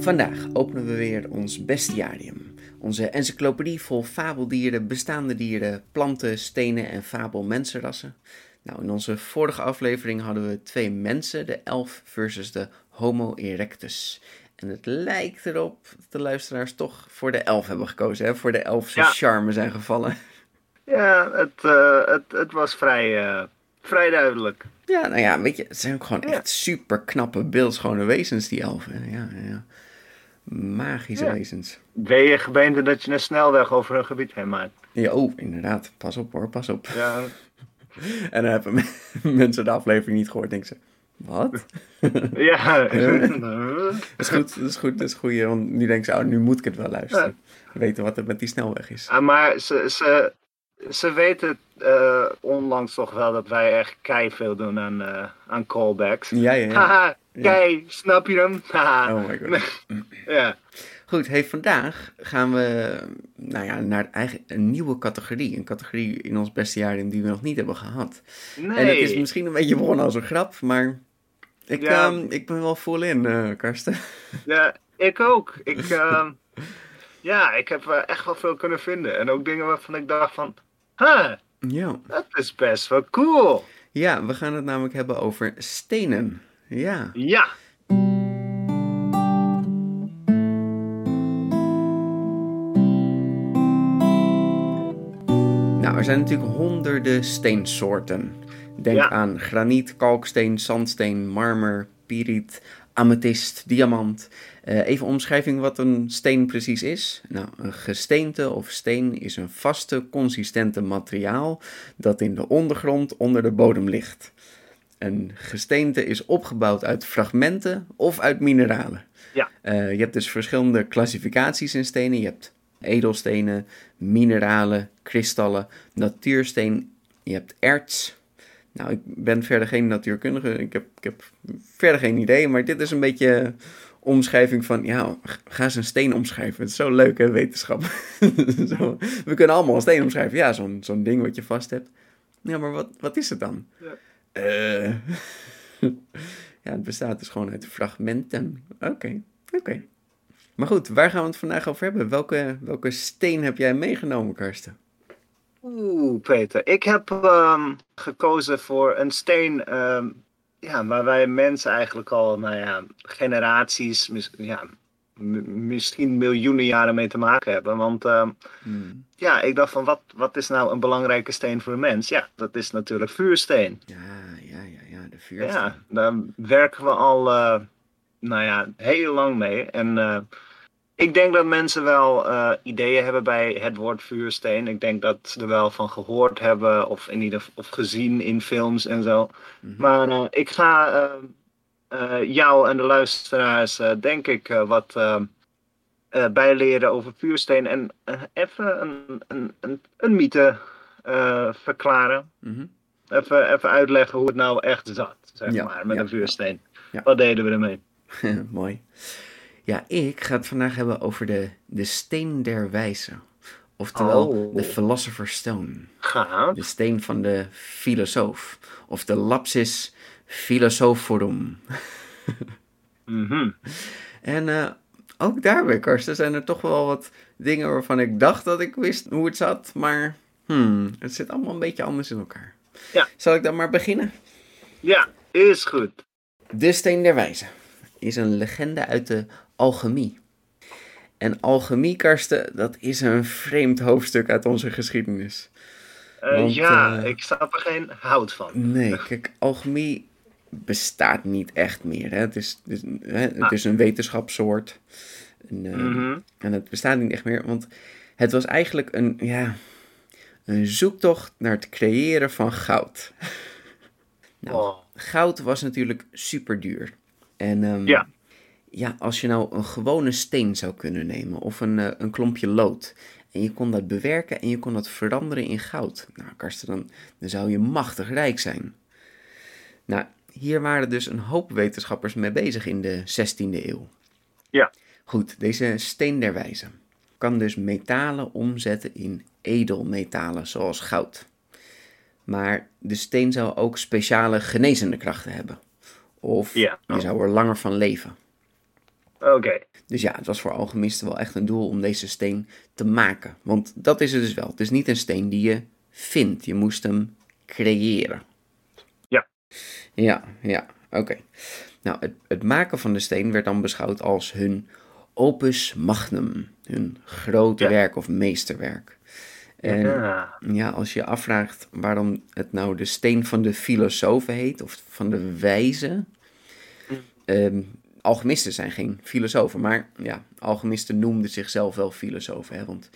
Vandaag openen we weer ons bestiarium. Onze encyclopedie vol fabeldieren, bestaande dieren, planten, stenen en fabelmensenrassen. Nou, in onze vorige aflevering hadden we twee mensen, de elf versus de Homo erectus. En het lijkt erop dat de luisteraars toch voor de elf hebben gekozen, hè? voor de elf Ja. charme zijn gevallen. Ja, het, eh, het, het was vrij, eh, vrij duidelijk. Ja, nou ja, weet je, het zijn ook gewoon Ja. echt super knappe, beeldschone wezens, die elfen. Ja, ja, ja. Magische Ja. wezens. Ben je gebeente dat je een snelweg over een gebied heen maakt? Ja, oh, inderdaad. Pas op hoor, pas op. Ja, En dan hebben mensen de aflevering niet gehoord. Denken ze, wat? ja. Dat is goed, dat is goed, dat is goed. Want nu denken ze, oh, nu moet ik het wel luisteren. Weten wat er met die snelweg is. Ah, maar ze, ze, ze weten eh, onlangs toch wel dat wij echt kei veel doen aan, eh, aan callbacks. Ja, ja, ja. Kei, snap je hem? Oh my god. Ja. Goed, hey, vandaag gaan we nou ja, naar eigenlijk een nieuwe categorie. Een categorie in ons beste jaar die we nog niet hebben gehad. Nee. En het is misschien een beetje begonnen als een grap, maar ik, Ja. ehm, ik ben wel vol in, eh Karsten. Ja, ik ook. Ik, ehm, ja, ik heb eh, echt wel veel kunnen vinden. En ook dingen waarvan ik dacht van... Huh, Ja. dat is best wel cool. ja, we gaan het namelijk hebben over stenen. Ja. Ja. Nou, er zijn natuurlijk honderden steensoorten. Denk Ja. aan graniet, kalksteen, zandsteen, marmer, piriet, amethyst, diamant. Eh, even omschrijving wat een steen precies is. Nou, een gesteente of steen is een vaste, consistente materiaal dat in de ondergrond onder de bodem ligt. Een gesteente is opgebouwd uit fragmenten of uit mineralen. Ja. Eh, je hebt dus verschillende klassificaties in stenen. Je hebt edelstenen, mineralen, kristallen, natuursteen. Je hebt erts. Nou, ik ben verder geen natuurkundige. Ik heb, ik heb verder geen idee. Maar dit is een beetje omschrijving van... Ja, ga eens een steen omschrijven. Het is zo leuk, hè, wetenschap. zo, we kunnen allemaal een steen omschrijven. Ja, zo'n zo'n ding wat je vast hebt. Ja, maar wat, wat is het dan? Ja. Eh, ja, het bestaat dus gewoon uit fragmenten. Oké, oké. Maar goed, waar gaan we het vandaag over hebben? Welke, welke steen heb jij meegenomen, Karsten? Oeh, Peter. Ik heb ehm, gekozen voor een steen ehm, ja, waar wij mensen eigenlijk al, nou ja, generaties, mis- ja, misschien miljoenen jaren mee te maken hebben. Want ehm, Hmm. ja, ik dacht van, wat, wat is nou een belangrijke steen voor een mens? Ja, dat is natuurlijk vuursteen. Ja, ja, daar werken we al, eh, nou ja, heel lang mee. En eh, ik denk dat mensen wel eh, ideeën hebben bij het woord vuursteen. Ik denk dat ze er wel van gehoord hebben of in ieder of gezien in films en zo. Mhm. Maar ik ga jou en de luisteraars, denk ik, wat bijleren over vuursteen. En even een, een, een, een mythe verklaren. Mhm. Even, even uitleggen hoe het nou echt zat, zeg Ja, maar, met ja, een vuursteen. ja. Wat deden we ermee? Mooi. Ja, ik ga het vandaag hebben over de, de steen der wijze. Oftewel, Oh. de Philosopher's Stone. De steen van de filosoof. Of de lapsis philosophorum. Mhm. En eh, ook daarbij, Karsten, zijn er toch wel wat dingen waarvan ik dacht dat ik wist hoe het zat. Maar hmm, het zit allemaal een beetje anders in elkaar. Ja. Zal ik dan maar beginnen? Ja, is goed. De Steen der Wijze is een legende uit de alchemie. En alchemie, Karsten, dat is een vreemd hoofdstuk uit onze geschiedenis. Eh, Want, ja, eh, ik snap er geen hout van. Nee, kijk, alchemie bestaat niet echt meer. Hè? Het, is, het, is, hè, het Ah. is een wetenschapssoort. Een, eh, Mhm. En het bestaat niet echt meer, want het was eigenlijk een, ja, een zoektocht naar het creëren van goud. nou, Oh. goud was natuurlijk super duur. En ehm, Ja. ja, als je nou een gewone steen zou kunnen nemen of een, eh, een klompje lood. En je kon dat bewerken en je kon dat veranderen in goud. Nou, Karsten, dan, dan zou je machtig rijk zijn. Nou, hier waren dus een hoop wetenschappers mee bezig in de 16e eeuw. Ja. Goed, deze steen der wijze kan dus metalen omzetten in edelmetalen zoals goud. Maar de steen zou ook speciale genezende krachten hebben. Of Ja. je zou er langer van leven. Oké. Dus ja, het was voor alchemisten wel echt een doel om deze steen te maken. Want dat is het dus wel. Het is niet een steen die je vindt. Je moest hem creëren. Ja. Ja, ja, oké. Nou, het, het maken van de steen werd dan beschouwd als hun opus magnum. Hun grote Ja. werk of meesterwerk. En Ja. ja, als je afvraagt waarom het nou de steen van de filosofen heet, of van de wijze. Ehm, alchemisten zijn geen filosofen, maar ja, alchemisten noemden zichzelf wel filosofen. Hè? Want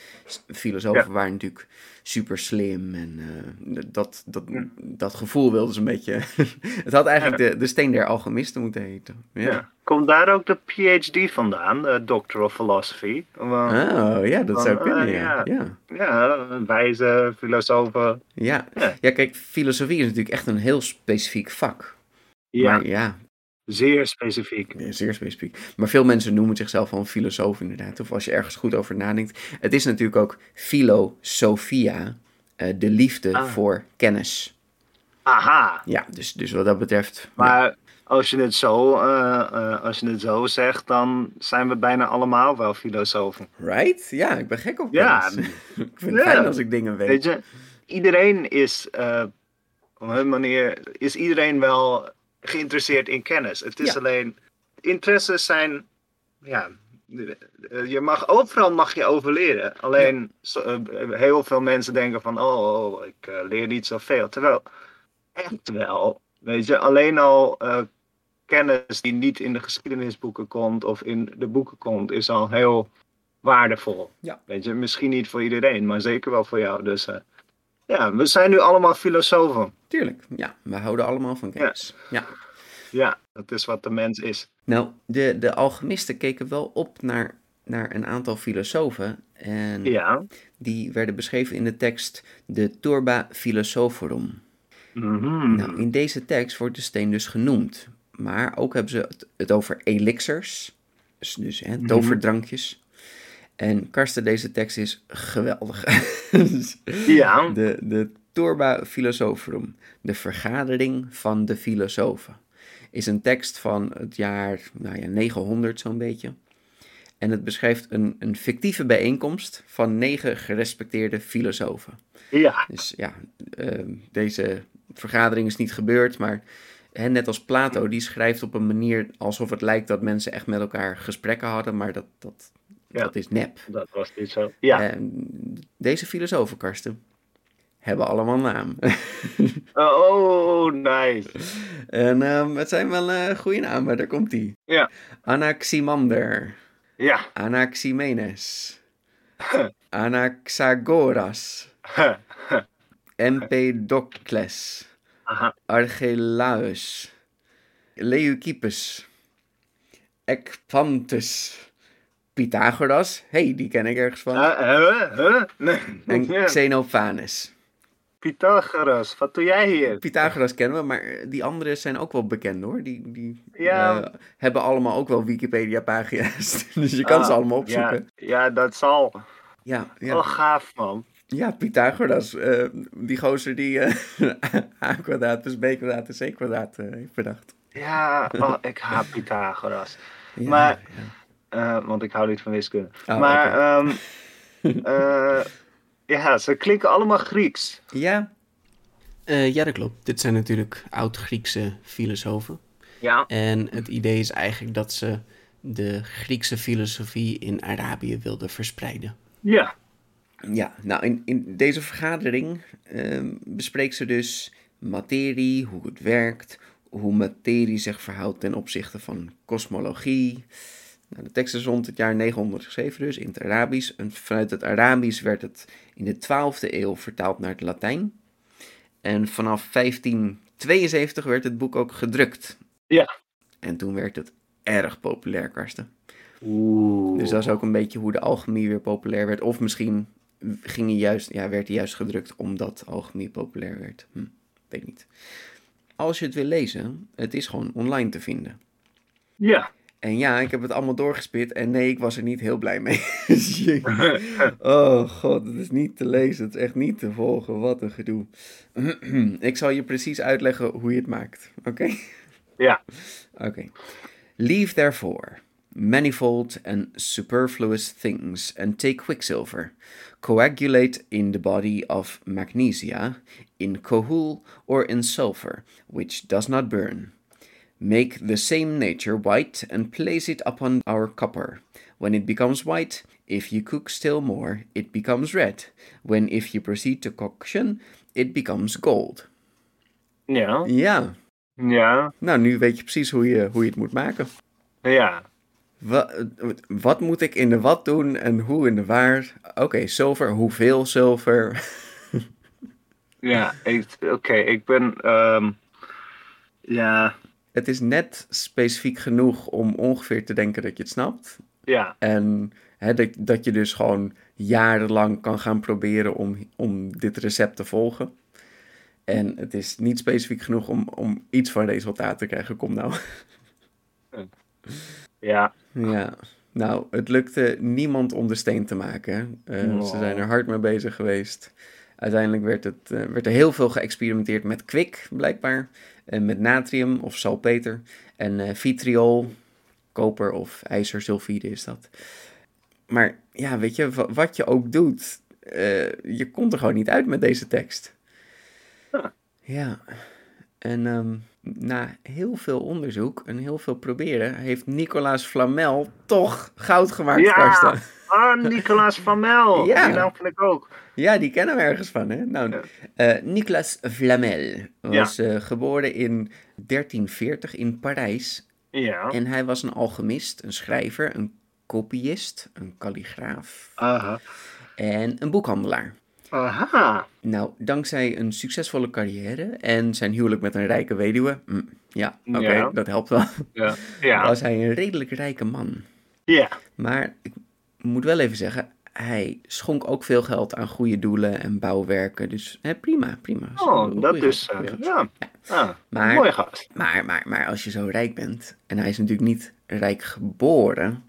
filosofen Ja. waren natuurlijk super slim en eh, dat, dat, dat gevoel wilden ze een beetje. het had eigenlijk de, de steen der alchemisten moeten heten. Ja. Komt daar ook de PhD vandaan, de Doctor of Philosophy? Want, Oh ja, dat Van, zou eh, kunnen. Ja. ja. Ja. Ja, wijze, filosofen. Ja. Ja. ja, kijk, filosofie is natuurlijk echt een heel specifiek vak. Ja, Maar ja, zeer specifiek. Ja, zeer specifiek. Maar veel mensen noemen zichzelf wel een filosoof inderdaad. Of als je ergens goed over nadenkt. Het is natuurlijk ook filosofia, eh, de liefde Ah. voor kennis. Aha. Ja, dus, dus wat dat betreft... ja. Maar als je, het zo, eh, eh, als je het zo zegt, dan zijn we bijna allemaal wel filosofen. Right? Ja, ik ben gek op Ja. kennis. ik vind het Ja. fijn als ik dingen weet. Weet je, iedereen is op hun manier, is iedereen wel geïnteresseerd in kennis. Het is Ja. alleen, interesses zijn, ja, je mag, overal mag je over leren. Alleen, zo- eh, heel veel mensen denken van, oh, oh, ik eh, leer niet zoveel. Terwijl, echt wel, weet je, alleen al eh, kennis die niet in de geschiedenisboeken komt of in de boeken komt, is al heel waardevol. Ja. Weet je, misschien niet voor iedereen, maar zeker wel voor jou. Dus eh, ja, we zijn nu allemaal filosofen. Tuurlijk, ja. We houden allemaal van kennis. Ja. Ja, dat is wat de mens is. Nou, de, de alchemisten keken wel op naar, naar een aantal filosofen. En Ja. die werden beschreven in de tekst de Turba Philosophorum. Mhm. Nou, in deze tekst wordt de steen dus genoemd. Maar ook hebben ze het, het over elixirs, dus, dus hè, toverdrankjes. En Karsten, deze tekst is geweldig. Ja. de, de Turba Philosophorum, de vergadering van de filosofen, is een tekst van het jaar nou ja, 900 zo'n beetje. En het beschrijft een, een fictieve bijeenkomst van negen gerespecteerde filosofen. Ja. Dus ja, ehm, deze vergadering is niet gebeurd, maar hè, net als Plato, die schrijft op een manier alsof het lijkt dat mensen echt met elkaar gesprekken hadden, maar dat, dat, Ja. dat is nep. Dat was niet zo. Ja. En deze filosofen, Karsten, hebben allemaal naam. Oh, nice. en ehm, het zijn wel eh goede namen, daar komt die. Ja. Anaximander, Ja. Anaximenes, Anaxagoras, Empedocles, Aha. Archelaus, Leucippus, Ecpantus, Pythagoras, hey, die ken ik ergens van, Uh, huh? Huh? Nee. en. Xenophanes. Pythagoras, wat doe jij hier? Pythagoras kennen we, maar die anderen zijn ook wel bekend hoor. Die, die Ja. eh, hebben allemaal ook wel Wikipedia-pagina's. dus je kan ze Ah, allemaal opzoeken. Ja, ja dat zal. Ja, ja. Oh, gaaf man. ja Pythagoras. eh, die gozer die eh, a kwadraat plus b kwadraat is c kwadraat eh, heeft bedacht. Ja, oh, ik haat Pythagoras. Ja, Maar- ja. Eh, want ik hou niet van wiskunde. Oh, maar ehm, eh, ja, ze klinken allemaal Grieks. Ja. Eh, ja, dat klopt. Dit zijn natuurlijk oud-Griekse filosofen. Ja. En het idee is eigenlijk dat ze de Griekse filosofie in Arabië wilden verspreiden. Ja. Ja, nou in, in deze vergadering ehm, bespreekt ze dus materie, hoe het werkt, hoe materie zich verhoudt ten opzichte van kosmologie. Nou, de tekst is rond het jaar 900 geschreven dus, in het Arabisch. En vanuit het Arabisch werd het in de 12e eeuw vertaald naar het Latijn. En vanaf 1572 werd het boek ook gedrukt. Ja. En toen werd het erg populair, Karsten. Oeh. Dus dat is ook een beetje hoe de alchemie weer populair werd. Of misschien ging hij juist, ja, werd hij juist gedrukt omdat alchemie populair werd. Hm, weet niet. Als je het wil lezen, het is gewoon online te vinden. Ja. En ja, ik heb het allemaal doorgespit en nee, ik was er niet heel blij mee. Jee. oh god, het is niet te lezen, het is echt niet te volgen. Wat een gedoe. ik zal je precies uitleggen hoe je het maakt, oké? Ja. Oké. Leave therefore manifold and superfluous things and take quicksilver. Coagulate in the body of magnesia, in cohul or in sulfur, which does not burn. Make the same nature white and place it upon our copper. When it becomes white, if you cook still more, it becomes red. When if you proceed to coction, it becomes gold. Ja. Ja, Ja. nou nu weet je precies hoe je, hoe je het moet maken. Ja. Wa- wat moet ik in de wat doen en hoe in de waar? Oké, zilver. Hoeveel zilver? Ja. Oké, ik ben. ehm, ja. Het is net specifiek genoeg om ongeveer te denken dat je het snapt. Ja. En hè, dat, dat je dus gewoon jarenlang kan gaan proberen om, om dit recept te volgen. En het is niet specifiek genoeg om, om iets van resultaat te krijgen. Kom nou. Ja. Ja, nou, het lukte niemand om de steen te maken. Eh, Ze Oh. zijn er hard mee bezig geweest. Uiteindelijk werd, het, eh, werd er heel veel geëxperimenteerd met kwik, blijkbaar. En met natrium of salpeter. En eh, vitriol, koper of ijzersulfide is dat. Maar ja, weet je, wa- wat je ook doet, eh, je komt er gewoon niet uit met deze tekst. Ja. Ja, en ehm, na heel veel onderzoek en heel veel proberen, heeft Nicolaas Flamel toch goud gemaakt, Ja. Karsten. Ah, Nicolaas Flamel. Ja. Die naam vind ik ook. Ja, die kennen we ergens van, hè? Nou, Ja. eh, Nicolas Flamel was eh, geboren in 1340 in Parijs. Ja. En hij was een alchemist, een schrijver, een kopiist, een kalligraaf Aha. en een boekhandelaar. Aha. Nou, dankzij een succesvolle carrière en zijn huwelijk met een rijke weduwe, mm, ja, oké, Ja. dat helpt wel, Ja. Ja. was hij een redelijk rijke man. Ja. Maar ik moet wel even zeggen, hij schonk ook veel geld aan goede doelen en bouwwerken. Dus hè, prima, prima. Oh, dat is. eh, ja. Ah, Maar- Mooie gast. Maar, maar, maar als je zo rijk bent, en hij is natuurlijk niet rijk geboren.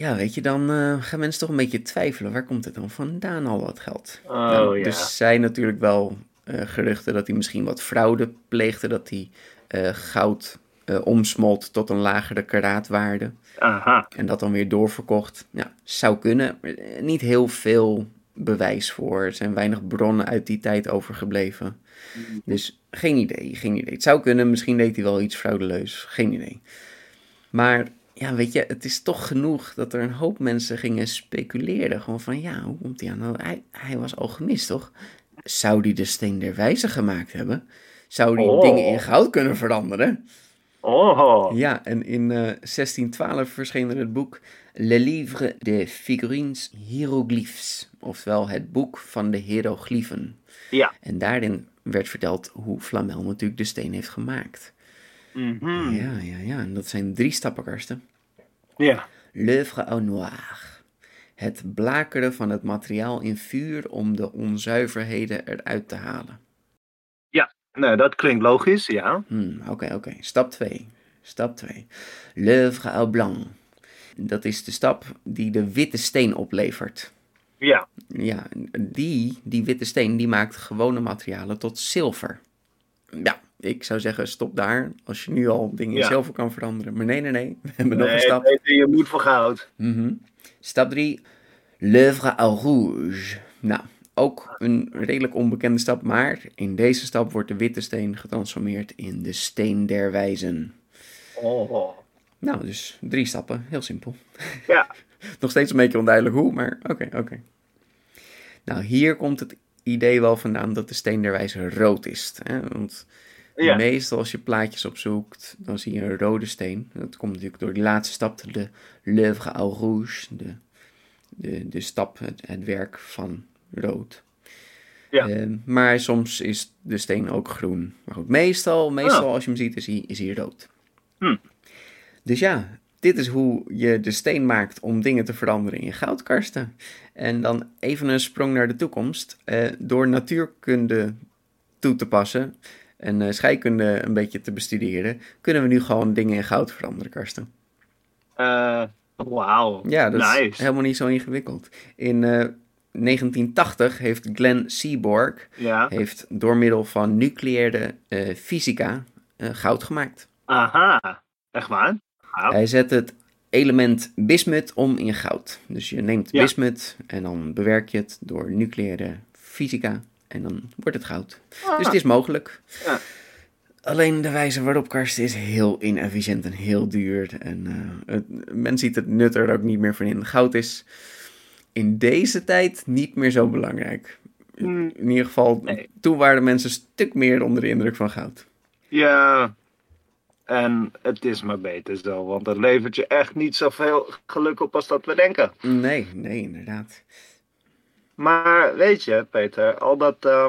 Ja, weet je, dan eh, gaan mensen toch een beetje twijfelen. Waar komt het dan vandaan, al dat geld? Oh, Nou, ja. Dus zijn natuurlijk wel eh, geruchten dat hij misschien wat fraude pleegde. Dat hij eh, goud omsmolt tot een lagere karaatwaarde. Aha. En dat dan weer doorverkocht. Ja, zou kunnen. Niet heel veel bewijs voor. Er zijn weinig bronnen uit die tijd overgebleven. Dus geen idee, geen idee. Het zou kunnen, misschien deed hij wel iets fraudeleus. Geen idee. Maar ja, weet je, het is toch genoeg dat er een hoop mensen gingen speculeren. Gewoon van, ja, hoe komt hij aan? Nou, hij, hij was alchemist, toch? Zou die de steen der wijze gemaakt hebben? Zou die Oh. dingen in goud kunnen veranderen? Oh. Ja, en in eh, 1612 verscheen er het boek Le Livre de Figurines Hieroglyphes, oftewel het boek van de hieroglyphen. Ja. En daarin werd verteld hoe Flamel natuurlijk de steen heeft gemaakt. Mhm. Ja, ja, ja, en dat zijn drie stappen, Karsten. Ja. L'œuvre au noir. Het blakeren van het materiaal in vuur om de onzuiverheden eruit te halen. Nou, dat klinkt logisch, ja. Hmm, Oké, oké. Stap 2. Stap 2. L'œuvre au blanc. Dat is de stap die de witte steen oplevert. Ja. Ja, die, die witte steen, die maakt gewone materialen tot zilver. Ja, ik zou zeggen, stop daar. Als je nu al dingen in Ja. zilver kan veranderen. Maar nee, nee, nee. We hebben nog een stap. nee, je moet voor goud. Mhm. Stap 3. L'œuvre rouge. Nou, ook een redelijk onbekende stap, maar in deze stap wordt de witte steen getransformeerd in de steen der wijzen. Oh. Nou, dus drie stappen, heel simpel. Ja. Nog steeds een beetje onduidelijk hoe, maar oké, oké. Nou, hier komt het idee wel vandaan dat de steen der wijze rood is. Hè? Want Ja. Meestal als je plaatjes opzoekt, dan zie je een rode steen. Dat komt natuurlijk door die laatste stap, de l'œuvre au rouge, de, de, de stap, het, het werk van rood. Ja. Eh, maar soms is de steen ook groen. Maar goed, meestal, meestal Ah. als je hem ziet, is hij, is hij rood. Hm. Dus ja, dit is hoe je de steen maakt om dingen te veranderen in goudkarsten. En dan even een sprong naar de toekomst. Eh, door natuurkunde toe te passen en eh, scheikunde een beetje te bestuderen, kunnen we nu gewoon dingen in goud veranderen, Karsten. Eh, Wauw. Ja, dat nice. is helemaal niet zo ingewikkeld. In eh, 1980 heeft Glenn Seaborg Ja. heeft door middel van nucleaire eh, fysica eh, goud gemaakt. Aha. Echt waar? Hij zet het element bismut om in goud. Dus je neemt Ja. bismut en dan bewerk je het door nucleaire fysica en dan wordt het goud. Ah. Dus het is mogelijk. Ja. Alleen de wijze waarop karsten is heel inefficiënt en heel duur. En het, men ziet het nut er ook niet meer van in. Goud is in deze tijd niet meer zo belangrijk. Hmm. In ieder geval, Nee. toen waren de mensen een stuk meer onder de indruk van goud. Ja. En het is maar beter zo, want het levert je echt niet zoveel geluk op als dat we denken. Nee, nee, inderdaad. Maar weet je, Peter, al dat eh,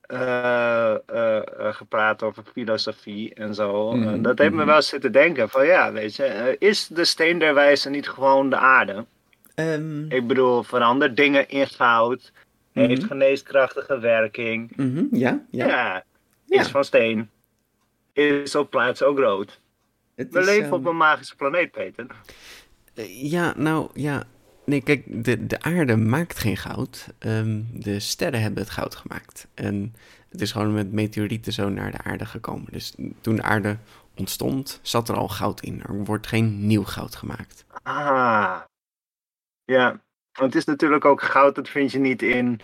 eh, eh, eh, gepraat over filosofie en zo, Mhm, dat heeft me mhm. wel zitten denken van ja, weet je, is de steen der wijze niet gewoon de aarde? Ehm, Ik bedoel, verandert dingen in goud, heeft Mhm. geneeskrachtige werking. ja, ja. Ja, Ja. is van steen. Is op plaats ook rood. Het We is, leven ehm, op een magische planeet, Peter. Ja, nou ja. Nee, kijk, de, de aarde maakt geen goud. Ehm, de sterren hebben het goud gemaakt. En het is gewoon met meteorieten zo naar de aarde gekomen. Dus toen de aarde ontstond, zat er al goud in. Er wordt geen nieuw goud gemaakt. Ah. Ja, want het is natuurlijk ook goud, dat vind je niet in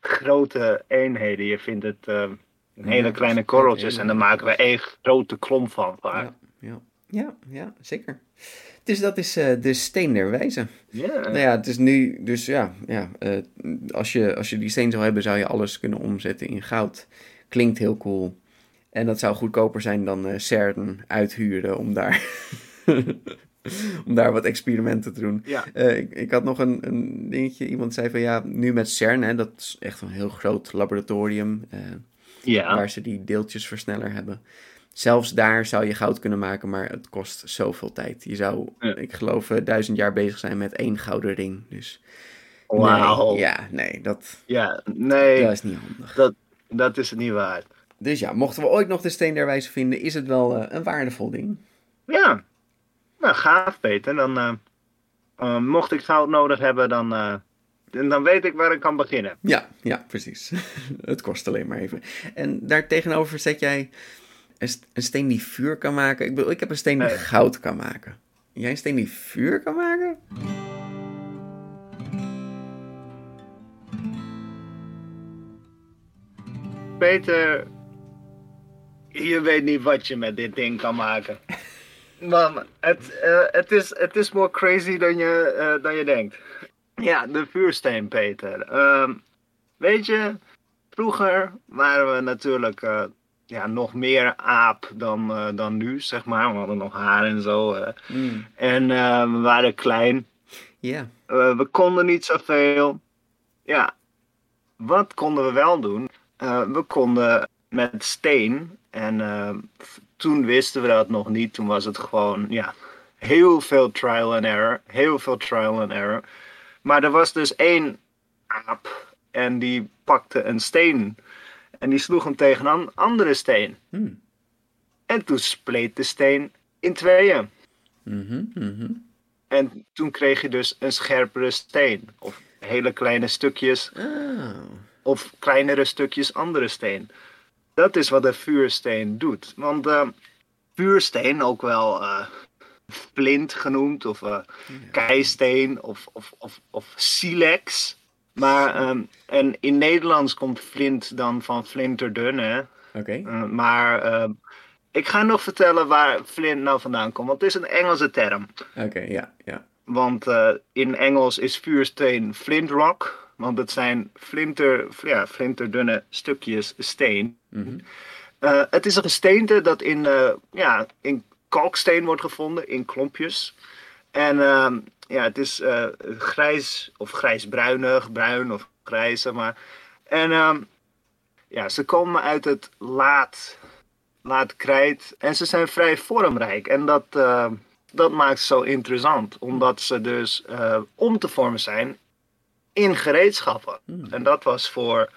grote eenheden. Je vindt het eh, in hele Ja, kleine korreltjes en daar maken we één grote klomp van. vaak. Ja, ja, ja, ja, zeker. Dus dat is eh, de steen der wijze. Ja. Nou ja, het is nu, dus ja, ja eh, als, je, als je die steen zou hebben, zou je alles kunnen omzetten in goud. Klinkt heel cool. En dat zou goedkoper zijn dan eh, CERN uithuren om daar, om daar wat experimenten te doen. Ja. Ik, ik had nog een, een dingetje, iemand zei van ja, nu met CERN, hè, dat is echt een heel groot laboratorium ja. waar ze die deeltjesversneller hebben. Zelfs daar zou je goud kunnen maken, maar het kost zoveel tijd. Je zou, Ja. ik geloof, eh, duizend jaar bezig zijn met één gouden ring. Dus Wauw. nee, Ja. ja, nee, dat, nee, dat is niet handig. dat, dat is het niet waard. Dus ja, mochten we ooit nog de steen der wijze vinden, is het wel eh, een waardevol ding. Ja. Nou, gaaf, Peter. Dan, eh, mocht ik goud nodig hebben, dan, dan weet ik waar ik kan beginnen. Ja, ja, precies. het kost alleen maar even. En daar tegenover zet jij een, st- een steen die vuur kan maken. Ik bedoel, ik heb een steen die Nee. goud kan maken. Jij een steen die vuur kan maken? Peter, je weet niet wat je met dit ding kan maken. Man, het, eh, het, is, het is more crazy dan je, eh, dan je denkt. Ja, de vuursteen, Peter. Ehm, weet je, vroeger waren we natuurlijk eh, ja, nog meer aap dan, eh, dan nu, zeg maar. We hadden nog haar en zo. eh. En eh, we waren klein. Ja. We konden niet zoveel. Ja, wat konden we wel doen? We konden met steen, en toen wisten we dat nog niet, toen was het gewoon, ja, heel veel trial and error, heel veel trial and error. Maar er was dus één aap en die pakte een steen en die sloeg hem tegen een andere steen. Hmm. En toen spleet de steen in tweeën. Mhm, mhm. En toen kreeg je dus een scherpere steen. Of hele kleine stukjes. Oh. Of kleinere stukjes andere steen. Dat is wat een vuursteen doet. Want eh, vuursteen, ook wel eh flint genoemd, of eh keisteen, of, of, of, of silex. Maar ehm, en in Nederlands komt flint dan van flinterdun, hè? Oké. Eh, maar ehm, ik ga nog vertellen waar flint nou vandaan komt, want het is een Engelse term. Oké, ja, ja. Want eh, in Engels is vuursteen flint rock. Want het zijn flinter, ja, flinterdunne stukjes steen. Eh, het is een gesteente dat in, ja, in kalksteen wordt gevonden, in klompjes. En ehm, ja, het is eh, grijs of grijsbruinig, bruin of grijs, zeg maar. En ehm, ja, ze komen uit het laat, laat krijt en ze zijn vrij vormrijk. En dat, ehm, dat maakt ze zo interessant, omdat ze dus om te vormen zijn in gereedschappen. En dat was voor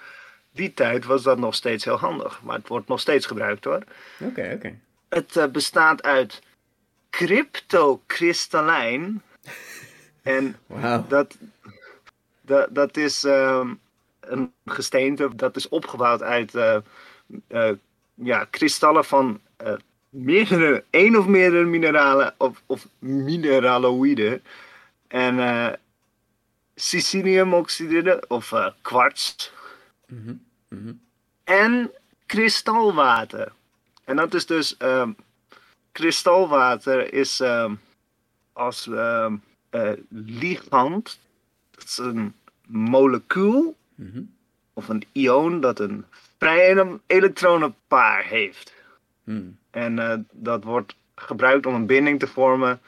die tijd was dat nog steeds heel handig. Maar het wordt nog steeds gebruikt hoor. Oké, oké. Het eh, bestaat uit cryptokristallijn. En Wauw. dat, dat, dat is ehm, een gesteente dat is opgebouwd uit eh, eh, ja, kristallen van eh, meerdere, één of meerdere mineralen of, of mineraloïden. En siciliumoxide of kwarts. Mhm, mhm. En kristalwater. En dat is dus ehm, kristalwater is ehm, als ehm, eh, ligand. Dat is een molecuul Mhm. of een ion dat een vrije elektronenpaar heeft. Hmm. En eh, dat wordt gebruikt om een binding te vormen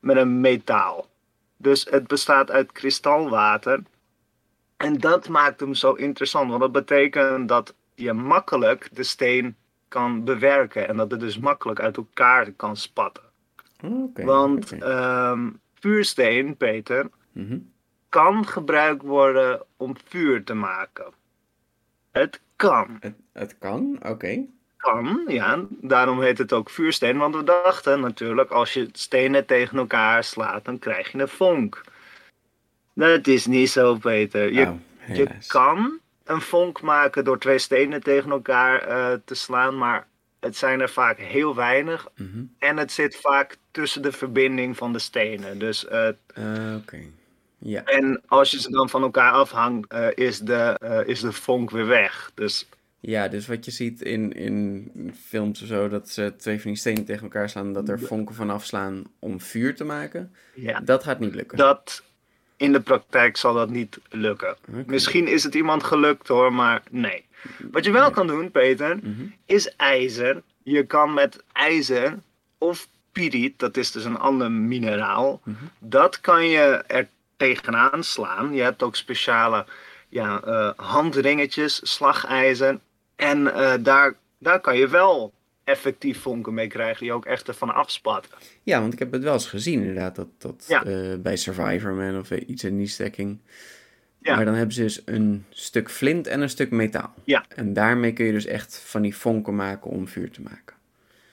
met een metaal. Dus het bestaat uit kristalwater. En dat maakt hem zo interessant, want dat betekent dat je makkelijk de steen kan bewerken en dat het dus makkelijk uit elkaar kan spatten. Oké. Want ehm, vuursteen, Peter, Mhm. kan gebruikt worden om vuur te maken. Het kan. het, het kan, oké. Kan, ja. Daarom heet het ook vuursteen. Want we dachten natuurlijk, als je stenen tegen elkaar slaat, dan krijg je een vonk. Dat is niet zo, Peter. Je, Oh, je kan een vonk maken door twee stenen tegen elkaar eh, te slaan, maar het zijn er vaak heel weinig. Mhm. En het zit vaak tussen de verbinding van de stenen. Dus, Oké. Ja. en als je ze dan van elkaar afhangt, eh, is, de, eh, is de vonk weer weg. Dus ja, dus wat je ziet in, in films of zo, dat ze twee van die stenen tegen elkaar slaan, dat er vonken van afslaan om vuur te maken, ja, dat gaat niet lukken. dat in de praktijk zal dat niet lukken. Misschien is het iemand gelukt hoor, maar nee. Wat je wel kan doen, Peter, Mhm. is ijzer. Je kan met ijzer of piriet, dat is dus een ander mineraal, Mhm. dat kan je er tegenaan slaan. Je hebt ook speciale ja, eh, handringetjes, slagijzer. En eh, daar, daar kan je wel effectief vonken mee krijgen die ook echt ervan afspatten. Ja, want ik heb het wel eens gezien inderdaad, dat, dat Ja. eh, bij Survivor Man of iets in die stacking. Ja. Maar dan hebben ze dus een stuk flint en een stuk metaal. Ja. En daarmee kun je dus echt van die vonken maken om vuur te maken.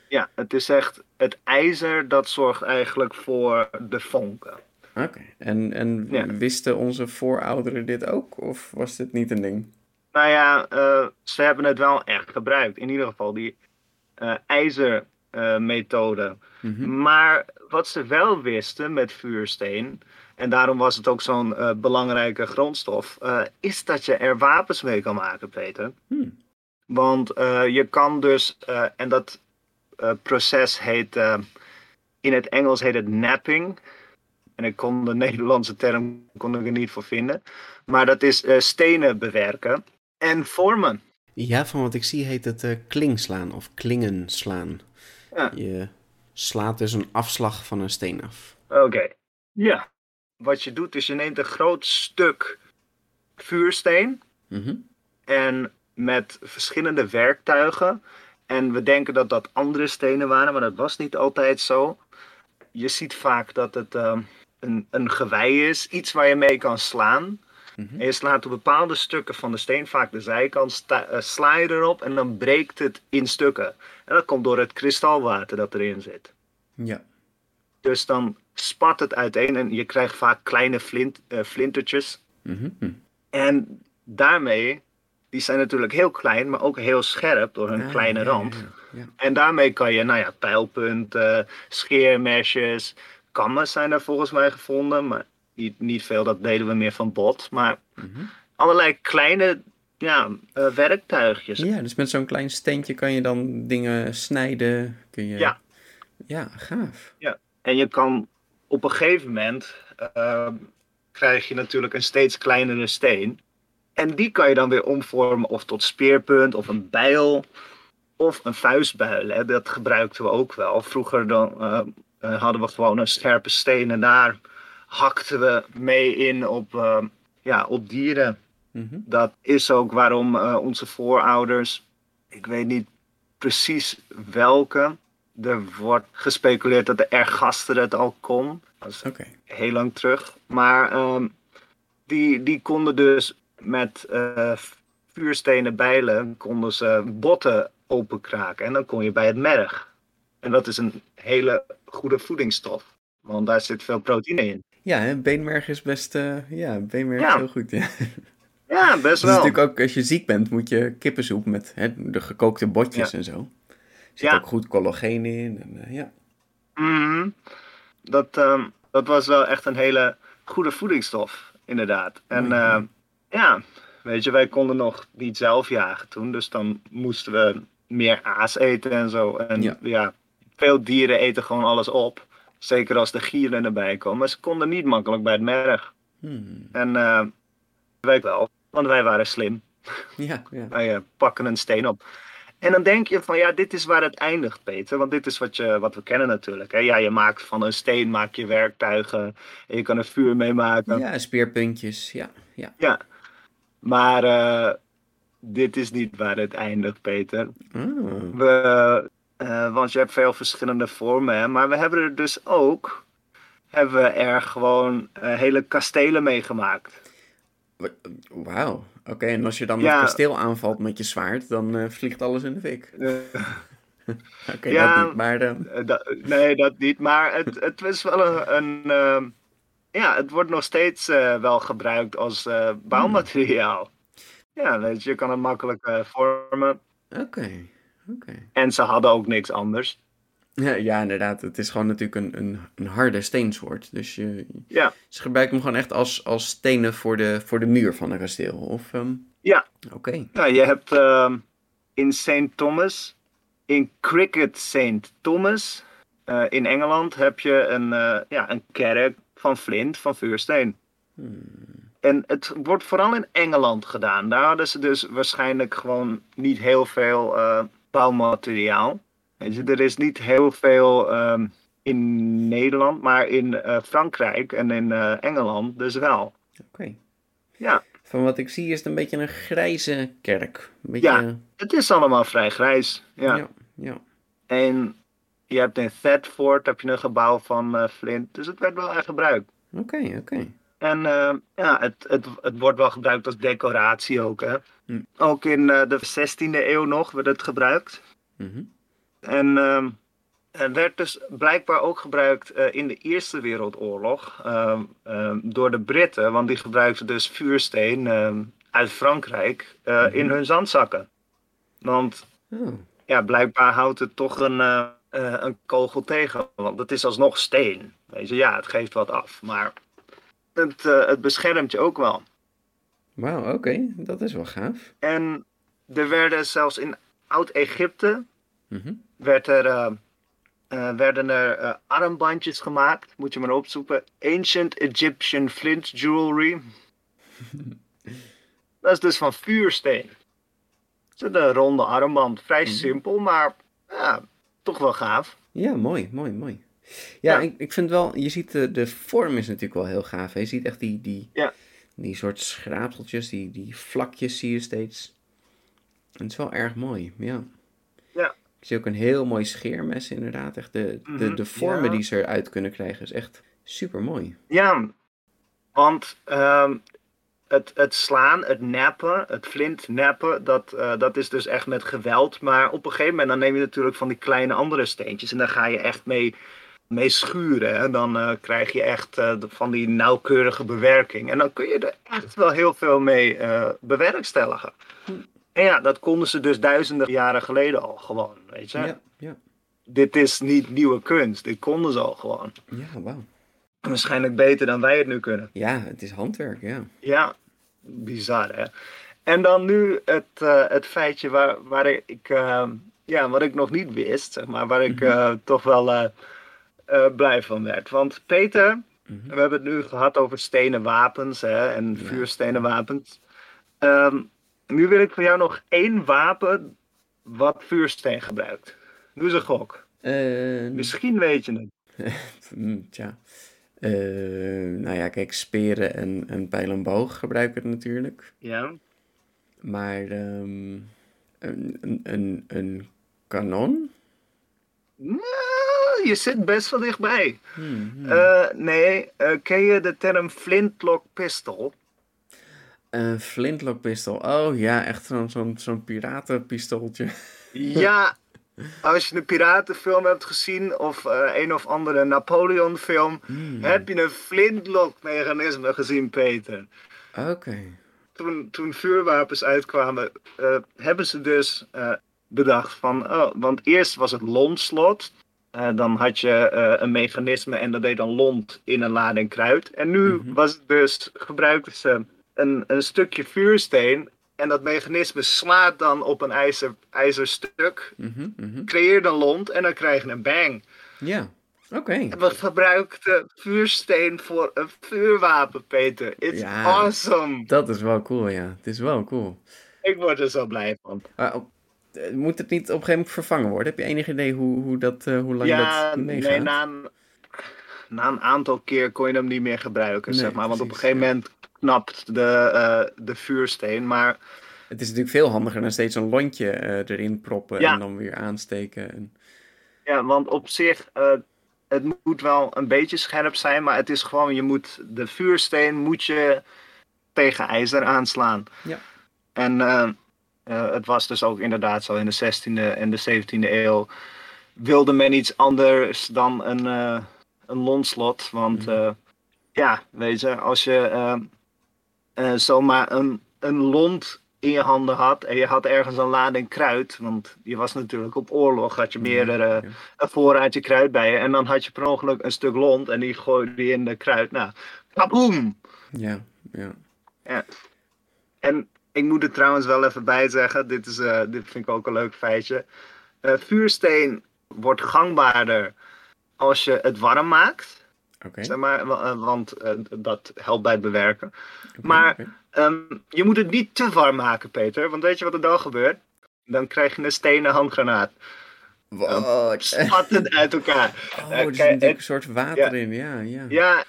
Ja, het is echt het ijzer dat zorgt eigenlijk voor de vonken. Oké. En, en Ja. wisten onze voorouderen dit ook? Of was dit niet een ding? Nou ja, eh, ze hebben het wel echt gebruikt. In ieder geval die eh ijzermethode. Mhm. Maar wat ze wel wisten met vuursteen, en daarom was het ook zo'n eh, belangrijke grondstof, eh, is dat je er wapens mee kan maken, Peter. Hmm. Want eh, je kan dus, eh, en dat eh, proces heet, eh, in het Engels heet het napping. En ik kon de Nederlandse term kon ik er niet voor vinden. Maar dat is eh, stenen bewerken en vormen. Ja, van wat ik zie heet het eh, klingslaan of klingenslaan. Ja. Je slaat dus een afslag van een steen af. Oké. Ja. Wat je doet is je neemt een groot stuk vuursteen Mhm. en met verschillende werktuigen. En we denken dat dat andere stenen waren, maar dat was niet altijd zo. Je ziet vaak dat het ehm, een, een gewei is, iets waar je mee kan slaan. Mhm. En je slaat op bepaalde stukken van de steen, vaak de zijkant, eh, sla je erop en dan breekt het in stukken. En dat komt door het kristalwater dat erin zit. Ja. Dus dan spat het uiteen en je krijgt vaak kleine flint, eh, flintertjes. Mhm. Hm. En daarmee, die zijn natuurlijk heel klein, maar ook heel scherp door hun Ah, kleine rand. ja, ja. En daarmee kan je, nou ja, pijlpunten, scheermesjes, kammen zijn er volgens mij gevonden. Maar niet, niet veel, dat deden we meer van bot. Maar Mhm. allerlei kleine ja, eh, werktuigjes. Ja, dus met zo'n klein steentje kan je dan dingen snijden. Kun je... Ja. Ja, gaaf. En je kan op een gegeven moment ehm, krijg je natuurlijk een steeds kleinere steen. En die kan je dan weer omvormen of tot speerpunt of een bijl. Of een vuistbuil, hè, dat gebruikten we ook wel. Vroeger dan, eh, eh, hadden we gewoon een scherpe steen en daar hakten we mee in op, eh, ja, op dieren. Mhm. Dat is ook waarom eh, onze voorouders, ik weet niet precies welke, er wordt gespeculeerd dat de ergaster het al kon. Dat is heel lang terug. Maar ehm, die, die konden dus met eh, vuurstenen bijlen konden ze botten openkraken. En dan kon je bij het merg. En dat is een hele goede voedingsstof. Want daar zit veel proteïne in. Ja, hè, beenmerg is best, eh, ja, beenmerg Ja. is heel goed. Ja. Ja, best Het is wel. natuurlijk ook, als je ziek bent, moet je kippensoep met hè, de gekookte botjes Ja. en zo. Er zit ook goed collageen in. En, eh, ja. Mhm. dat, ehm, dat was wel echt een hele goede voedingsstof, inderdaad. En eh, ja, weet je, wij konden nog niet zelf jagen toen. Dus dan moesten we meer aas eten en zo. En ja, veel dieren eten gewoon alles op. Zeker als de gieren erbij komen. Maar ze konden niet makkelijk bij het merg. Hmm. En eh, wij wel, want wij waren slim. Ja, ja. Wij eh, pakken een steen op. En dan denk je van ja, dit is waar het eindigt, Peter. Want dit is wat, je, wat we kennen natuurlijk. Hè? Ja, je maakt van een steen maak je werktuigen. En je kan er vuur mee maken. ja, speerpuntjes. Ja, ja. Ja. Maar eh, dit is niet waar het eindigt, Peter. Ah, We, eh, want je hebt veel verschillende vormen. Hè? Maar we hebben er dus ook... Hebben we er gewoon eh, hele kastelen mee gemaakt. wa- Wauw. Oké, en als je dan Ja. het kasteel aanvalt met je zwaard, dan eh, vliegt alles in de fik. Oké, Ja. dat niet. Maar nee, dat niet. Maar het, het is wel een. een ehm, ja, het wordt nog steeds wel gebruikt als bouwmateriaal. Ja, weet je, je kan het makkelijk vormen. oké, En ze hadden ook niks anders. Ja, ja, inderdaad. Het is gewoon natuurlijk een, een, een harde steensoort. Dus je, Ja, ze gebruiken hem gewoon echt als, als stenen voor de, voor de muur van een kasteel. Of, ehm, ja. oké. ja je hebt ehm, in St. Thomas, in Cricket St. Thomas, eh, in Engeland, heb je een, eh, ja, een kerk van flint, van vuursteen. En het wordt vooral in Engeland gedaan. Daar hadden ze dus waarschijnlijk gewoon niet heel veel eh, bouwmateriaal. Er is niet heel veel ehm, in Nederland, maar in eh, Frankrijk en in eh, Engeland dus wel. Oké. Ja, Van wat ik zie is het een beetje een grijze kerk. Een beetje, Ja. het is allemaal vrij grijs. Ja. ja, ja. En je hebt in Thetford heb je een gebouw van eh, Flint, dus het werd wel echt gebruikt. Oké, oké. En eh, ja, het, het, het wordt wel gebruikt als decoratie ook. Hè? Hm. Ook in eh, de 16e eeuw nog werd het gebruikt. Mhm. En ehm, het werd dus blijkbaar ook gebruikt eh, in de Eerste Wereldoorlog ehm, ehm, door de Britten, want die gebruikten dus vuursteen ehm, uit Frankrijk eh, in hun zandzakken. Want Oh, ja, blijkbaar houdt het toch een, een kogel tegen, want het is alsnog steen. Weet je, ja, het geeft wat af, maar het, eh, het beschermt je ook wel. wauw, oké. Dat is wel gaaf. En er werden zelfs in Oud-Egypte Mhm. werd er, eh, eh, werden er armbandjes gemaakt. Moet je maar opzoeken. Ancient Egyptian Flint Jewelry. Dat is dus van vuursteen. Is een ronde armband. Vrij simpel, maar ja, toch wel gaaf. Ja, mooi, mooi, mooi. Ja, Ja. Ik, ik vind wel, je ziet de, de vorm is natuurlijk wel heel gaaf. Hè? Je ziet echt die, die, Ja. die soort schraapseltjes, die, die vlakjes zie je steeds. En het is wel erg mooi, ja. Ja. Ik zie ook een heel mooi scheermes inderdaad. Echt de, de, Mhm, de vormen ja. die ze eruit kunnen krijgen is echt super mooi. Ja, want ehm, het, het slaan, het nappen, het flint nappen, dat, eh, dat is dus echt met geweld. Maar op een gegeven moment dan neem je natuurlijk van die kleine andere steentjes en daar ga je echt mee, mee schuren. En dan eh, krijg je echt eh, van die nauwkeurige bewerking. En dan kun je er echt wel heel veel mee eh, bewerkstelligen. En ja, dat konden ze dus duizenden jaren geleden al gewoon, weet je. Ja, ja. Dit is niet nieuwe kunst, dit konden ze al gewoon. Ja, wauw. Waarschijnlijk beter dan wij het nu kunnen. Ja, het is handwerk, ja. Ja, bizar hè. En dan nu het, het feitje waar, waar ik, ja, wat ik nog niet wist, zeg maar, waar ik eh, toch wel eh, blij van werd. Want Peter, Mhm. we hebben het nu gehad over stenen wapens hè, en vuurstenen wapens. Ehm, nu wil ik van jou nog één wapen wat vuursteen gebruikt. Doe eens een gok. Eh, Misschien weet je het. hmm, tja. Eh, nou ja, kijk, speren en, en pijl en boog gebruiken het natuurlijk. Ja. Maar ehm, een, een, een, een kanon? Nou, je zit best wel dichtbij. Hmm, hmm. Eh, nee, eh, ken je de term flintlock pistol? Een flintlockpistool. Oh ja, echt zo'n zo'n piratenpistooltje. Ja, als je een piratenfilm hebt gezien of eh, een of andere Napoleon film, Hmm, heb je een flintlock mechanisme gezien, Peter. Oké. Toen, toen vuurwapens uitkwamen, eh, hebben ze dus eh, bedacht van, oh, want eerst was het londslot. Eh, dan had je eh, een mechanisme en dat deed dan lont in een lading kruid. En nu Mhm. was het dus, gebruikten ze een, een stukje vuursteen. En dat mechanisme slaat dan op een ijzer, ijzerstuk, Mhm, mhm. creëert een lont en dan krijg je een bang. Ja, oké. We gebruikten vuursteen voor een vuurwapen, Peter. It's Ja. awesome. Dat is wel cool, ja. Het is wel cool. Ik word er zo blij van. Moet het niet op een gegeven moment vervangen worden? Heb je enig idee hoe, hoe, dat, eh, hoe lang Ja, dat meegaat? nee, na een, na een aantal keer kon je hem niet meer gebruiken, Nee, zeg maar. Want op een gegeven ja. moment knapt de, eh, de vuursteen. Maar Het is natuurlijk veel handiger dan steeds een lontje eh, erin proppen Ja. en dan weer aansteken. En... ja, want op zich, het moet wel een beetje scherp zijn. Maar het is gewoon, je moet de vuursteen moet je tegen ijzer aanslaan. Ja. En eh, het was dus ook inderdaad zo in de 16e en de 17e eeuw. Wilde men iets anders dan een, eh een lonsslot. Want Mhm. eh, ja, weet je, als je zomaar een, een lont in je handen had en je had ergens een lading kruid, want je was natuurlijk op oorlog, had je meerdere Ja. een voorraadje kruid bij je en dan had je per ongeluk een stuk lont en die gooide je in de kruid. Nou, kaboom! Ja, ja. Ja. En ik moet er trouwens wel even bij zeggen, dit, is, eh, dit vind ik ook een leuk feitje. Eh, vuursteen wordt gangbaarder als je het warm maakt, zeg maar, eh, want dat helpt bij het bewerken. maar-. Ehm, je moet het niet te warm maken, Peter, want weet je wat er dan gebeurt? Dan krijg je een stenen handgranaat. Wat? Spattend uit elkaar. Oh, er zit natuurlijk het- een soort water ja. in, ja, ja. Ja,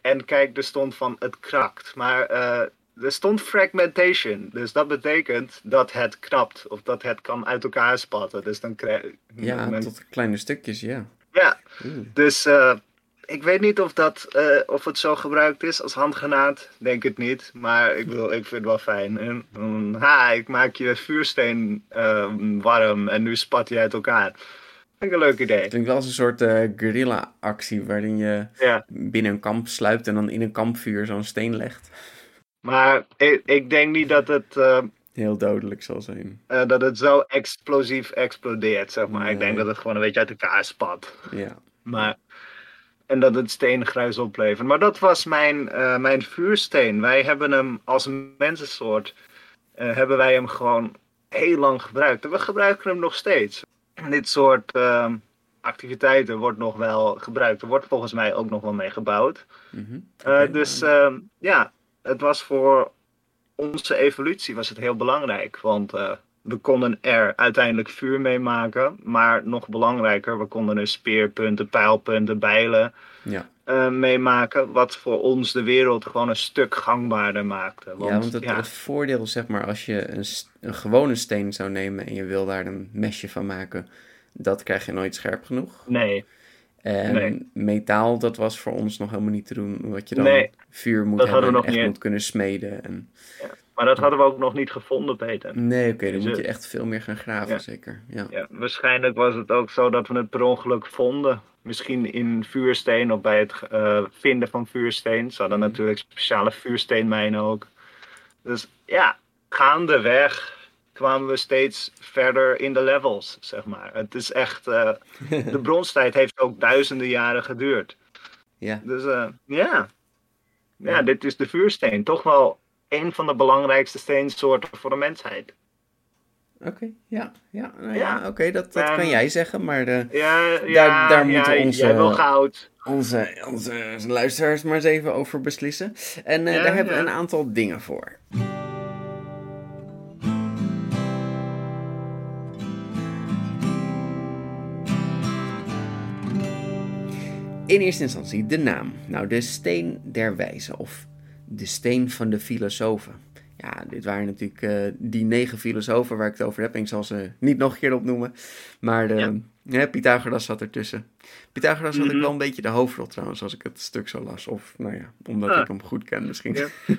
en kijk, er stond van het krakt. Maar er stond fragmentation. Dus dat betekent dat het knapt. Of dat het kan uit elkaar spatten. Dus dan krijg Ja, men- tot kleine stukjes, ja. ja. Oeh. Dus eh, ik weet niet of, dat, eh, of het zo gebruikt is als handgranaat. Denk het niet. Maar ik, wil, ik vind het wel fijn. En, ha, ik maak je vuursteen eh, warm en nu spat hij uit elkaar. Vind ik een leuk idee. Het klinkt wel als een soort eh guerrilla-actie waarin je Ja. binnen een kamp sluipt en dan in een kampvuur zo'n steen legt. Maar ik, ik denk niet dat het... eh, Heel dodelijk zal zijn. eh, dat het zo explosief explodeert, zeg maar. Ik denk dat het gewoon een beetje uit elkaar spat. Ja. Maar, en dat het steengruis oplevert. Maar dat was mijn, eh, mijn vuursteen. Wij hebben hem als mensensoort, eh, hebben wij hem gewoon heel lang gebruikt. En we gebruiken hem nog steeds. Dit soort ehm, activiteiten wordt nog wel gebruikt. Er wordt volgens mij ook nog wel mee gebouwd. Eh, Oké, dus ehm, ja, het was voor onze evolutie was het heel belangrijk. Want eh, we konden er uiteindelijk vuur mee maken. Maar nog belangrijker, we konden er speerpunten, pijlpunten, bijlen ja. eh mee maken. Wat voor ons de wereld gewoon een stuk gangbaarder maakte. Want, ja, want het, ja, het voordeel, zeg maar, als je een, een gewone steen zou nemen en je wil daar een mesje van maken, dat krijg je nooit scherp genoeg. nee, En Nee. metaal, dat was voor ons nog helemaal niet te doen, omdat je dan Nee, vuur moet dat hebben en echt niet. moet kunnen smeden. En... maar dat hadden we ook nog niet gevonden, Peter. Nee, oké, dan Dus, moet eh, je echt veel meer gaan graven, ja. zeker. Ja. Ja, waarschijnlijk was het ook zo dat we het per ongeluk vonden. Misschien in vuursteen of bij het eh, vinden van vuursteen. Ze hadden Mhm. natuurlijk speciale vuursteenmijnen ook. Dus ja, gaandeweg kwamen we steeds verder in de levels, zeg maar. Het is echt... eh, de bronstijd heeft ook duizenden jaren geduurd. ja. Dus eh, ja. ja, Ja. dit is de vuursteen. Toch wel een van de belangrijkste steensoorten voor de mensheid. Oké, ja, ja, nou ja, Ja. oké, dat, dat kan jij zeggen, maar eh, Ja, ja, daar ja, moeten onze- goud. onze, onze luisteraars maar eens even over beslissen. En daar hebben we een aantal dingen voor. In eerste instantie de naam. Nou, de steen der wijzen of de steen van de filosofen. Ja, dit waren natuurlijk uh, die negen filosofen waar ik het over heb. En ik zal ze niet nog een keer opnoemen. Maar de, ja. Pythagoras zat ertussen. Pythagoras mm -hmm. had ik Mhm. wel een beetje de hoofdrol trouwens, als ik het stuk zo las. Of nou ja, omdat Ah. ik hem goed ken misschien. Ja.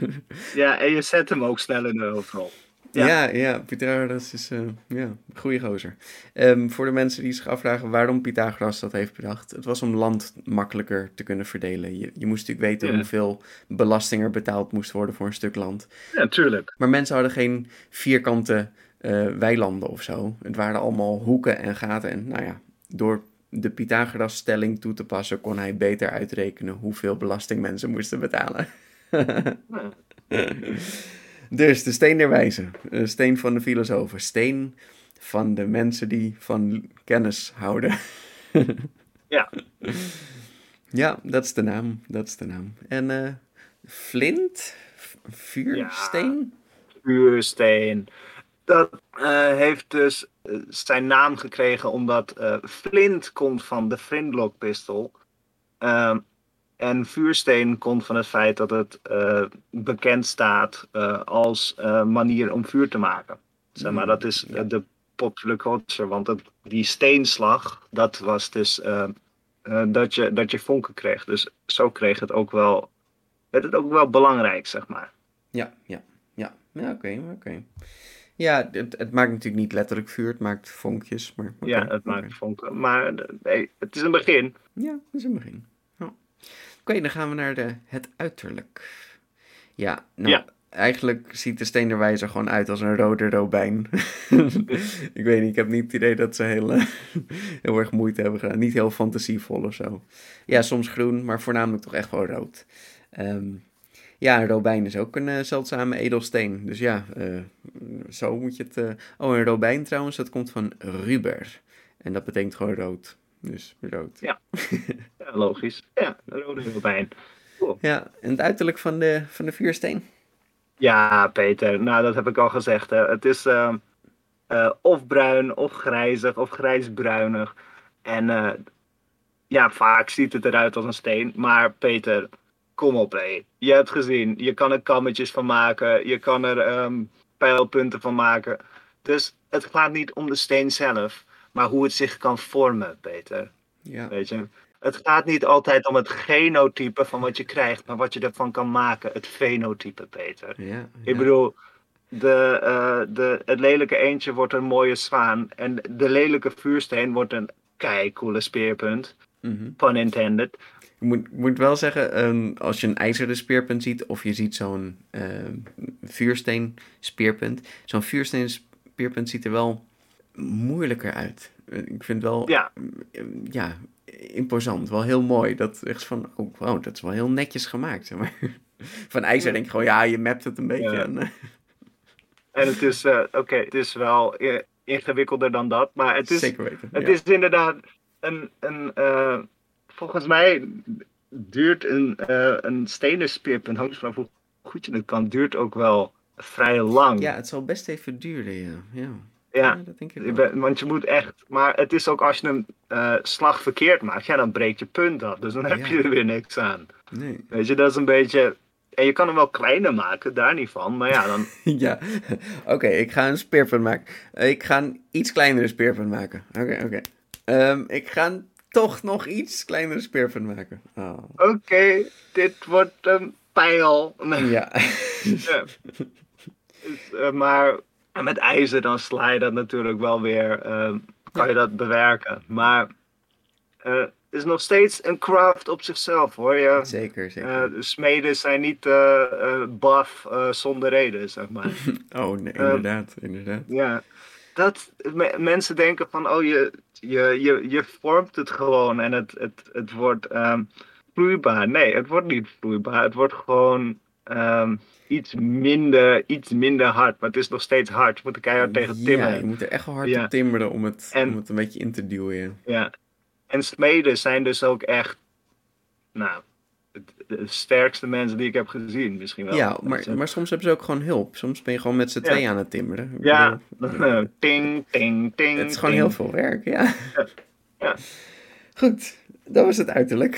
Ja, en je zet hem ook snel in de hoofdrol. Ja, Ja. ja, Pythagoras is eh, ja, een goede gozer. Ehm, voor de mensen die zich afvragen waarom Pythagoras dat heeft bedacht. Het was om land makkelijker te kunnen verdelen. Je, je moest natuurlijk weten Ja. hoeveel belasting er betaald moest worden voor een stuk land. Ja, tuurlijk. Maar mensen hadden geen vierkante eh, weilanden of zo. Het waren allemaal hoeken en gaten. En nou ja, door de Pythagoras-stelling toe te passen kon hij beter uitrekenen hoeveel belasting mensen moesten betalen. dus de steen der wijzen, de steen van de filosofen, steen van de mensen die van kennis houden. Ja. Ja, dat is de naam, dat is de naam. En eh, flint, vuursteen? vuursteen. Dat eh, heeft dus eh, zijn naam gekregen omdat eh, flint komt van de flintlock pistol. En vuursteen komt van het feit dat het eh, bekend staat eh, als eh, manier om vuur te maken. Zeg maar, Mm, dat is de popular culture. Want het, die steenslag, dat was dus dat, je, dat je vonken kreeg. Dus zo kreeg het ook wel, werd het ook wel belangrijk, zeg maar. Ja, ja, ja. Ja, oké, oké. Ja, het, het maakt natuurlijk niet letterlijk vuur, het maakt vonkjes, maar... Ja, het maakt vonken. Maar nee, het is een begin. Ja, dat is een begin. Oké, dan gaan we naar de, het uiterlijk. Ja, nou, Ja. eigenlijk ziet de steen der wijzer gewoon uit als een rode robijn. ik weet niet, ik heb niet het idee dat ze heel, eh, heel erg moeite hebben gedaan. Niet heel fantasievol of zo. Ja, soms groen, maar voornamelijk toch echt wel rood. Ehm, ja, een robijn is ook een eh, zeldzame edelsteen. Dus ja, eh, zo moet je het... Oh, een robijn trouwens, dat komt van ruber. En dat betekent gewoon rood. Dus rood. Ja. Ja, logisch. Ja, rode robijn. Ja, en het uiterlijk van de, van de vuursteen? Ja, Peter. Nou, dat heb ik al gezegd. Hè. Het is eh, eh, of bruin, of grijzig, of grijsbruinig. En eh, ja, vaak ziet het eruit als een steen. Maar Peter, kom op hé. Je hebt gezien, je kan er kammetjes van maken. Je kan er ehm, pijlpunten van maken. Dus het gaat niet om de steen zelf, maar hoe het zich kan vormen, Peter. Ja, Weet je? Het gaat niet altijd om het genotype van wat je krijgt, maar wat je ervan kan maken. Het fenotype, Peter. ja. Ik bedoel, de, eh, de, het lelijke eendje wordt een mooie zwaan. En de lelijke vuursteen wordt een keicoole speerpunt. Mhm. Pun intended. Ik moet, moet wel zeggen, ehm, als je een ijzeren speerpunt ziet of je ziet zo'n ehm, vuursteen speerpunt. Zo'n vuursteen speerpunt ziet er wel moeilijker uit. Ik vind het wel Ja, eh, ja, imposant, wel heel mooi. Dat echt van, oh wow, dat is wel heel netjes gemaakt. Zeg maar. Van ijzer denk ik gewoon, ja, je mapt het een beetje. Ja. En, eh, en het is, eh, oké, het is wel ingewikkelder dan dat. Maar het is, zeker weten. Het ja. is inderdaad een. een volgens mij duurt een, eh, een stenen speerpunt, hangt vanaf hoe goed je het kan, duurt ook wel vrij lang. ja, het zal best even duren, ja. Ja, Ja, dat denk ik wel. want je moet echt. Maar het is ook als je een eh, slag verkeerd maakt, ja, dan breekt je punt af. Dus dan heb je er weer niks aan. Nee. Weet je, dat is een beetje. En je kan hem wel kleiner maken, daar niet van. Maar ja, dan. Ja, oké, ik ga een speerpunt maken. Ik ga een iets kleinere speerpunt maken. Oké, oké. Ehm, ik ga toch nog iets kleinere speerpunt maken. Oh. Oké, dit wordt een pijl. Ja. Ja. Dus, eh, maar met ijzer dan sla je dat natuurlijk wel weer, eh, kan je dat bewerken. Maar eh, het is nog steeds een craft op zichzelf hoor. Je, zeker, zeker. eh, de smeden zijn niet eh buff eh, zonder reden, zeg maar. oh, nee, eh, inderdaad, inderdaad. ja. Dat, me- mensen denken van, oh, je, je, je, je vormt het gewoon en het, het, het wordt ehm, vloeibaar. Nee, het wordt niet vloeibaar. Het wordt gewoon ehm, iets, minder, iets minder hard. Maar het is nog steeds hard. Je moet er keihard tegen Ja, timmeren. je moet er echt wel hard Ja. op timmeren om het, En- om het een beetje in te duwen. ja. Ja. En smeden zijn dus ook echt, nou, de sterkste mensen die ik heb gezien misschien wel. Ja, maar, maar soms hebben ze ook gewoon hulp. Soms ben je gewoon met z'n Ja. tweeën aan het timmeren. Ja, bedoel, ting, ting, ting. Het is gewoon ting. heel veel werk, ja. Ja. Goed. Dat was het uiterlijk.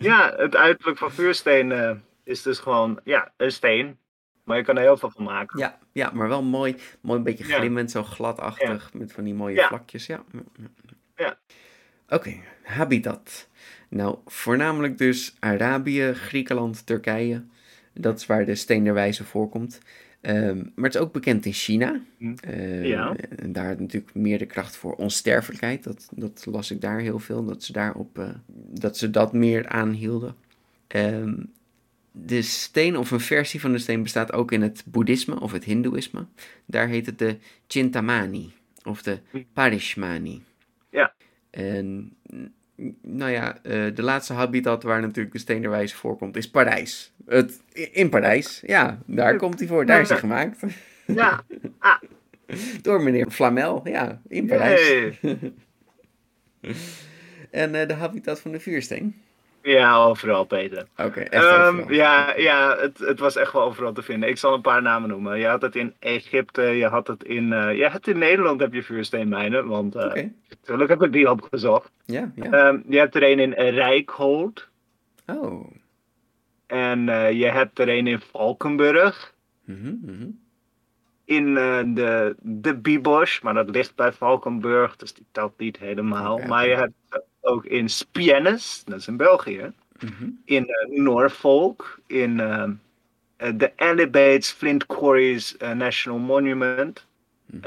ja, het uiterlijk van vuursteen eh, is dus gewoon ja, een steen. Maar je kan er heel veel van maken. Ja, ja maar wel mooi. Mooi een beetje glimmend, zo gladachtig. Met van die mooie vlakjes. Ja. ja. Oké, habitat. Nou, voornamelijk dus Arabië, Griekenland, Turkije. Dat is waar de steen der wijze voorkomt. Ehm, maar het is ook bekend in China. Hm. Eh, Ja. En daar natuurlijk meer de kracht voor onsterfelijkheid. Dat, dat las ik daar heel veel. Dat ze, daarop, eh, dat, ze dat meer aanhielden. Ehm, de steen of een versie van de steen bestaat ook in het boeddhisme of het hindoeïsme. Daar heet het de Chintamani of de Parishmani. Ja. En nou ja, eh, de laatste habitat waar natuurlijk de steen der wijze voorkomt is Parijs. Het, in Parijs, ja, daar komt hij voor. Daar is hij gemaakt. Ja, Door meneer Flamel, ja, in Parijs. Hey. En eh, de habitat van de vuursteen. Ja overal Peter. Oké, echt Ehm, overal. ja, ja het, het was echt wel overal te vinden. Ik zal een paar namen noemen. Je had het in Egypte, je had het in, eh je hebt in Nederland heb je vuursteenmijnen, want eh Oké, natuurlijk heb ik die opgezocht. ja, ja. Ehm, je hebt er een in Rijkholt oh. en eh, je hebt er een in Valkenburg. Mhm, mhm. in eh, de, de Bibosch, maar dat ligt bij Valkenburg, dus die telt niet helemaal. Maar je hebt eh, ook in Spiennes, dat is in België, mhm. in eh, Norfolk, in eh, eh, de Elebates Flint Quarries eh, National Monument, Mhm.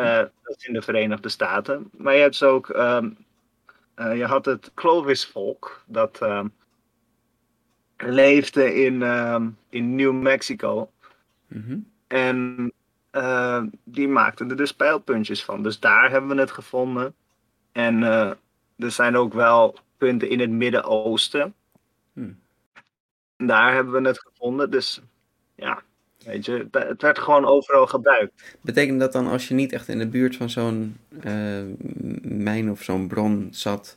dat is in de Verenigde Staten. Maar je hebt ze ook, ehm, eh, je had het Clovis-volk, dat ehm, leefde in, ehm, in New Mexico. Mhm. En die maakten er dus pijlpuntjes van. Dus daar hebben we het gevonden. En er zijn ook wel punten in het Midden-Oosten. Hmm. Daar hebben we het gevonden. Dus ja, weet je, het- werd gewoon overal gebruikt. Betekent dat dan als je niet echt in de buurt van zo'n eh, mijn of zo'n bron zat,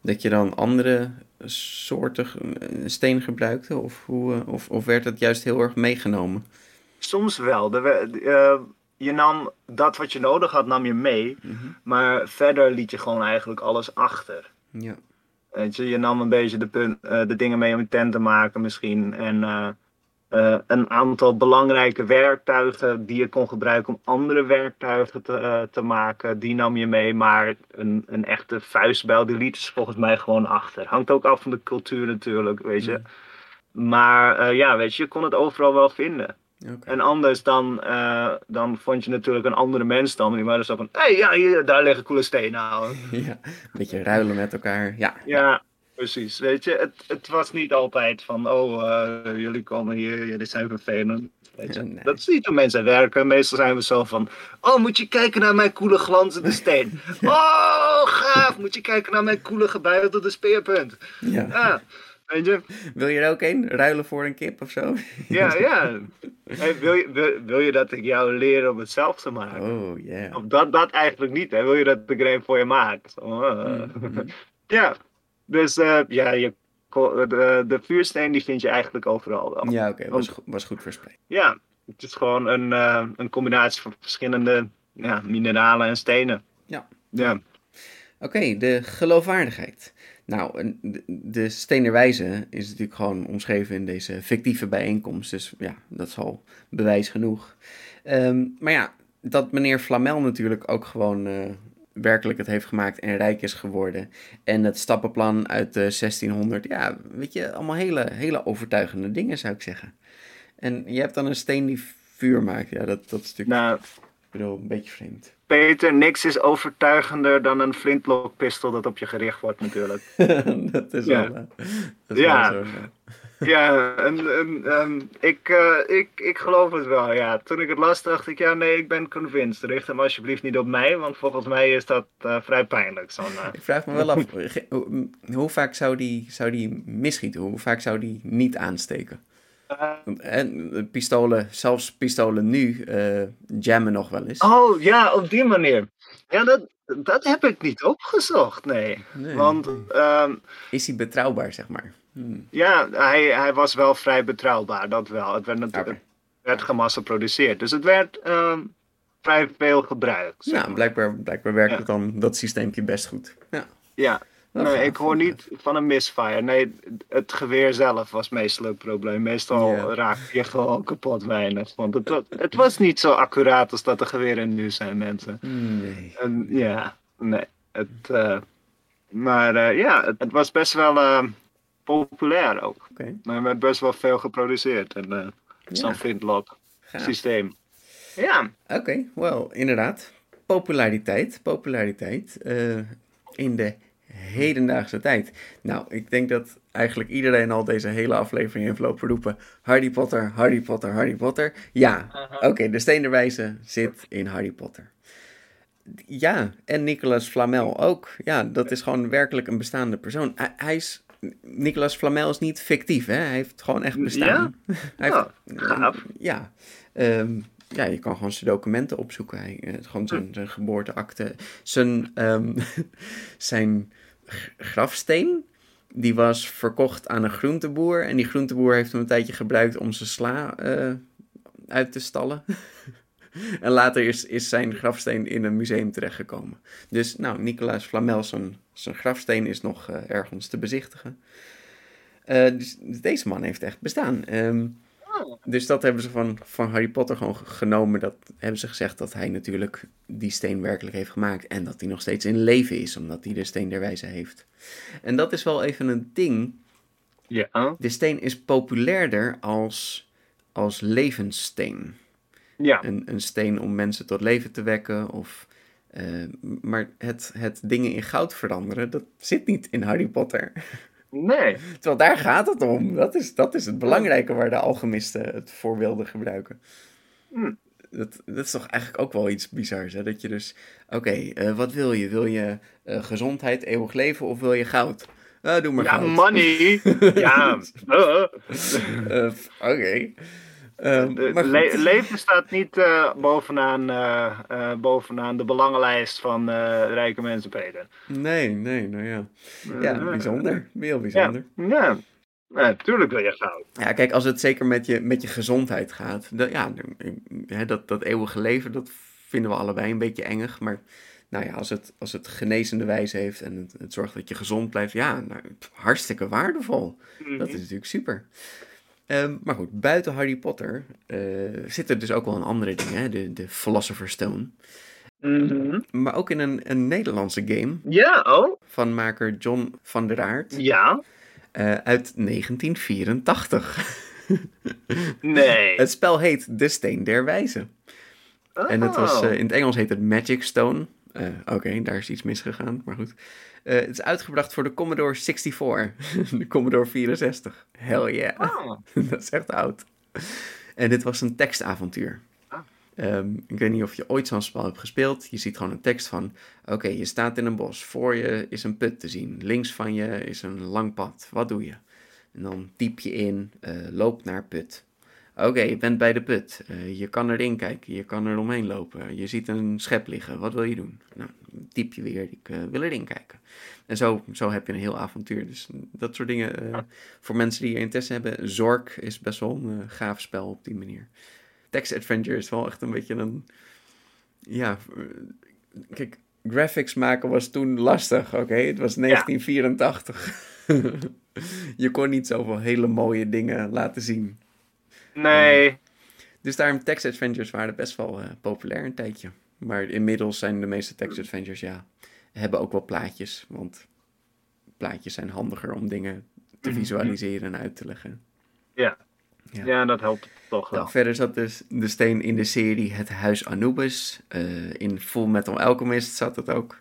dat je dan andere soorten steen gebruikte? Of, hoe, eh, of, of werd het juist heel erg meegenomen? Soms wel. Er eh, je nam dat wat je nodig had, nam je mee. Mhm. Maar verder liet je gewoon eigenlijk alles achter. Ja. Weet je, je nam een beetje de, punt, eh, de dingen mee om je tent te maken misschien. En eh, eh, een aantal belangrijke werktuigen die je kon gebruiken om andere werktuigen te, te maken, die nam je mee. Maar een, een echte vuistbijl, die liet ze volgens mij gewoon achter. Hangt ook af van de cultuur natuurlijk, weet je. Maar eh, ja, weet je, je kon het overal wel vinden. En anders dan, eh, dan vond je natuurlijk een andere mens dan. Die waren zo van, hé, hey, ja, hier, daar liggen coole stenen. ouwe." Ja, een beetje ruilen met elkaar. Ja, Ja, precies. Weet je, het, het was niet altijd van, oh, eh, jullie komen hier, jullie zijn vervelend. Weet je. Nee. Dat is niet hoe mensen werken. Meestal zijn we zo van, oh, moet je kijken naar mijn coole glanzende steen. Oh, gaaf, moet je kijken naar mijn coole gebuitelde speerpunt. ja. Ja, weet je, Wil je er ook een? Ruilen voor een kip of zo? ja, ja. Hey, wil, je, wil, wil je dat ik jou leer om het zelf te maken? Oh, yeah. Of dat, dat eigenlijk niet, hè? Wil je dat ik er voor je maak? Eh. Mhm. Ja, dus eh, ja, je, ko- de, de vuursteen die vind je eigenlijk overal wel. Ja, oké, was, was goed verspreid. Ja, het is gewoon een, eh, een combinatie van verschillende ja, mineralen en stenen. Ja. Ja, Oké, de geloofwaardigheid. Nou, de, der wijze is natuurlijk gewoon omschreven in deze fictieve bijeenkomst. Dus ja, dat is al bewijs genoeg. Ehm, maar ja, dat meneer Flamel natuurlijk ook gewoon eh, werkelijk het heeft gemaakt en rijk is geworden. En het stappenplan uit de 1600, ja, weet je, allemaal hele, hele overtuigende dingen zou ik zeggen. En je hebt dan een steen die vuur maakt. Ja, dat, dat is natuurlijk, nou, ik bedoel, een beetje vreemd. Peter, niks is overtuigender dan een flintlockpistool dat op je gericht wordt natuurlijk. dat is Ja. wel, dat is Ja. wel zo. ja. En, en, ehm, ik, eh, ik, ik geloof het wel, ja. Toen ik het las, dacht ik, ja, nee, ik ben convinced. Richt hem alsjeblieft niet op mij, want volgens mij is dat eh, vrij pijnlijk. Zo'n, eh, Ik vraag me wel af, hoe vaak zou die, zou die misschieten? Hoe vaak zou die niet aansteken? En, pistolen, zelfs pistolen nu, eh, jammen nog wel eens. oh, ja, op die manier. Ja, dat, dat heb ik niet opgezocht, nee. Nee. Want, ehm, Is hij betrouwbaar, zeg maar? Hmm. ja, hij, hij was wel vrij betrouwbaar, dat wel. Het werd, natuurlijk, werd gemassaproduceerd. Dus het werd ehm, vrij veel gebruikt. zeg Nou, maar. blijkbaar, blijkbaar werkt Ja. het dan, dat systeempje best goed. Ja. Ja, Nee, ik hoor niet van een misfire. Nee, het geweer zelf was meestal het probleem. Meestal Ja. raak je gewoon kapot weinig. Want het, wa- het was niet zo accuraat als dat de geweren nu zijn, mensen. Nee. En, ja, nee. Het, eh, maar eh, ja, het, het was best wel eh, populair ook. Oké. Er werd best wel veel geproduceerd. En eh zo'n Ja. flintlock systeem. Ja, Oké, wel, inderdaad. Populariteit, populariteit in de hedendaagse tijd. Nou, ik denk dat eigenlijk iedereen al deze hele aflevering heeft lopen roepen... Harry Potter, Harry Potter, Harry Potter. Ja, oké, de Steen der Wijze zit in Harry Potter. Ja, en Nicolas Flamel ook. Ja, dat is gewoon werkelijk een bestaande persoon. Hij, is... Nicolas Flamel is niet fictief, hè? Hij heeft gewoon echt bestaan. Hij Oh, heeft, gaaf. ja, ehm, ja, je kan gewoon zijn documenten opzoeken. Hij, eh, gewoon zijn, zijn geboorteakte. Zijn, ehm, zijn grafsteen, die was verkocht aan een groenteboer. En die groenteboer heeft hem een tijdje gebruikt om zijn sla eh, uit te stallen. en later is, is zijn grafsteen in een museum terechtgekomen. Dus nou, Nicolaas Flamel, zijn, grafsteen is nog eh, ergens te bezichtigen. Eh, dus deze man heeft echt bestaan. Ehm, dus dat hebben ze van, van Harry Potter gewoon genomen. Dat hebben ze gezegd dat hij natuurlijk die steen werkelijk heeft gemaakt. En dat hij nog steeds in leven is, omdat hij de steen der wijze heeft. En dat is wel even een ding. ja, De steen is populairder als, als levenssteen. ja. Een, een steen om mensen tot leven te wekken. Of, eh, maar het, het dingen in goud veranderen, dat zit niet in Harry Potter. Nee. Terwijl daar gaat het om. Dat is, dat is het belangrijke waar de alchemisten het voor wilden gebruiken. Hm. Dat, dat is toch eigenlijk ook wel iets bizars. Hè? Dat je dus, oké, eh, wat wil je? Wil je eh, gezondheid, eeuwig leven of wil je goud? Eh, doe maar Ja, goud. money. ja. Eh, De le- leven staat niet eh, bovenaan, eh, eh, bovenaan de belangenlijst van eh, rijke mensen, Peter. Nee, nee, nou ja. Ja, Eh, bijzonder. Heel Ja, bijzonder. ja. Ja, tuurlijk wil je goud. Ja, kijk, als het zeker met je, met je gezondheid gaat. dan- ja, dat, dat eeuwige leven, dat vinden we allebei een beetje engig. Maar nou ja, als het, als het genezende wijze heeft en het, het zorgt dat je gezond blijft. Ja, nou, hartstikke waardevol. Dat is natuurlijk super. Ehm, maar goed, buiten Harry Potter eh, zitten dus ook wel een andere dingen. Hè? De, de Philosopher's Stone. Mhm. Maar ook in een, een Nederlandse game Ja, oh. van maker John van der Aert Ja. eh, uit 1984. Nee. Het spel heet De Steen der Wijze. En het was, Oh. eh, in het Engels heet het Magic Stone. Eh, Oké, daar is iets misgegaan, maar goed. Eh, het is uitgebracht voor de Commodore 64, de Commodore 64. Hell yeah, Oh. dat is echt oud. En dit was een tekstavontuur. Ah. Ehm, ik weet niet of je ooit zo'n spel hebt gespeeld. Je ziet gewoon een tekst van: Oké, je staat in een bos. Voor je is een put te zien. Links van je is een lang pad. Wat doe je? En dan typ je in: eh, loop naar put. Oké, je bent bij de put. Eh, je kan erin kijken. Je kan er omheen lopen. Je ziet een schep liggen. Wat wil je doen? Nou, typ je weer: Ik eh, wil erin kijken. En zo, zo heb je een heel avontuur. Dus dat soort dingen. eh, voor mensen die er interesse hebben. Zork is best wel een gaaf spel op die manier. Text Adventure is wel echt een beetje een. Ja, kijk, graphics maken was toen lastig, oké? Het was 1984. je kon niet zoveel hele mooie dingen laten zien. Nee. Dus daarom text adventures waren best wel eh, populair een tijdje. Maar inmiddels zijn de meeste text adventures, ja, hebben ook wel plaatjes. Want plaatjes zijn handiger om dingen te visualiseren en uit te leggen. Ja. Ja. Ja, dat helpt toch wel. Nou, verder zat dus de steen in de serie Het Huis Anubis. Eh, in Full Metal Alchemist zat het ook.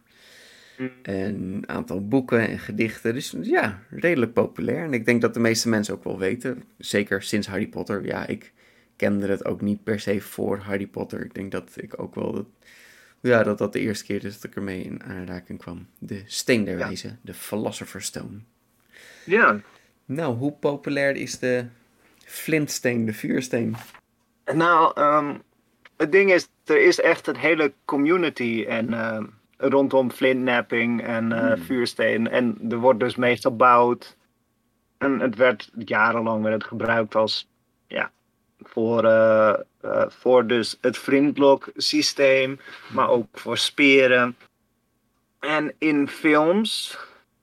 Mm. En een aantal boeken en gedichten. Dus ja, redelijk populair. En ik denk dat de meeste mensen ook wel weten. Zeker sinds Harry Potter. Ja, ik kende het ook niet per se voor Harry Potter. Ik denk dat ik ook wel... Dat, ja, dat dat de eerste keer is dat ik ermee in aanraking kwam. De Steen der Ja. Wijze. De Philosopher's Stone. Ja. Nou, hoe populair is de flintsteen, de vuursteen? Nou, ehm, het ding is, er is echt een hele community en, ehm, rondom flintnapping en Hmm. vuursteen. En er wordt dus mee gebouwd. En het werd jarenlang werd het gebruikt als, ja, voor, eh, eh, voor dus het flintlock systeem, maar ook voor speren. En in films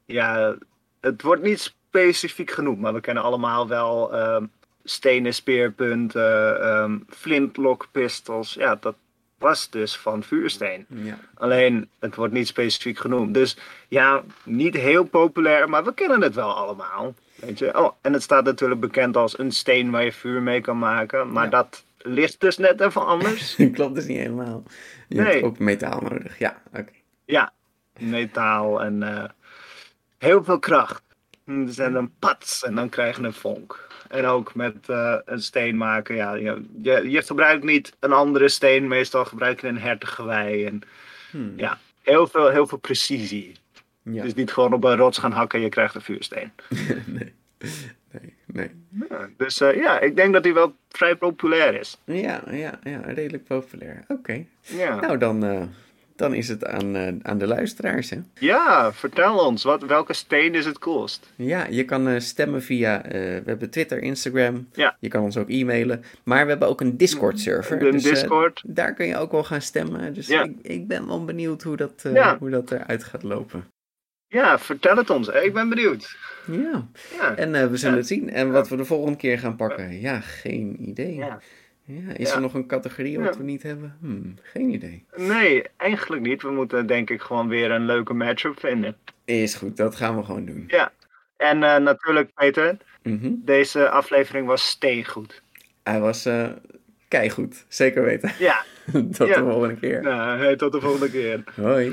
ja, het wordt niet specifiek genoemd, maar we kennen allemaal wel ehm, stenen speerpunten, um, flintlokpistols. Ja, dat was dus van vuursteen. Ja. Alleen, het wordt niet specifiek genoemd. Dus ja, niet heel populair, maar we kennen het wel allemaal. Weet je? Oh, en het staat natuurlijk bekend als een steen waar je vuur mee kan maken. Maar Ja. dat ligt dus net even anders. Klopt dus niet helemaal. Je Nee. hebt ook metaal nodig. Ja, oké. ja, metaal en eh, heel veel kracht. Dus en dan pats en dan krijg je een vonk. En ook met eh, een steen maken. Ja, je, je, gebruikt niet een andere steen. Meestal gebruik je een hertengewei. En Hmm. ja, heel veel, heel veel precisie. Ja. Dus niet gewoon op een rots gaan hakken en je krijgt een vuursteen. nee. Nee, nee. Ja, dus eh, ja, ik denk dat die wel vrij populair is. Ja, ja, ja, redelijk populair. Oké. Ja, Nou, dan, eh, dan is het aan, eh, aan de luisteraars, hè. ja vertel ons, wat, welke steen is het coolst? Ja, je kan eh, stemmen via, eh, we hebben Twitter, Instagram. Ja. Je kan ons ook e-mailen. Maar we hebben ook een Discord-server. Een dus, Discord. daar kun je ook wel gaan stemmen. Dus Ja. ik, ik ben wel benieuwd hoe dat, Ja. hoe dat eruit gaat lopen. Ja, vertel het ons. Ik ben benieuwd. Ja, Ja, en we zullen het zien. En wat we de volgende keer gaan pakken, ja, geen idee. ja. Ja, is Ja. er nog een categorie wat Ja. we niet hebben? Hmm, geen idee. Nee, eigenlijk niet. We moeten denk ik gewoon weer een leuke matchup vinden. Is goed, dat gaan we gewoon doen. Ja. En eh, natuurlijk, Peter, Mhm. deze aflevering was steengoed. Hij was eh keigoed, zeker weten. Ja, Tot de volgende keer. nou, hey, tot de volgende keer. Hoi.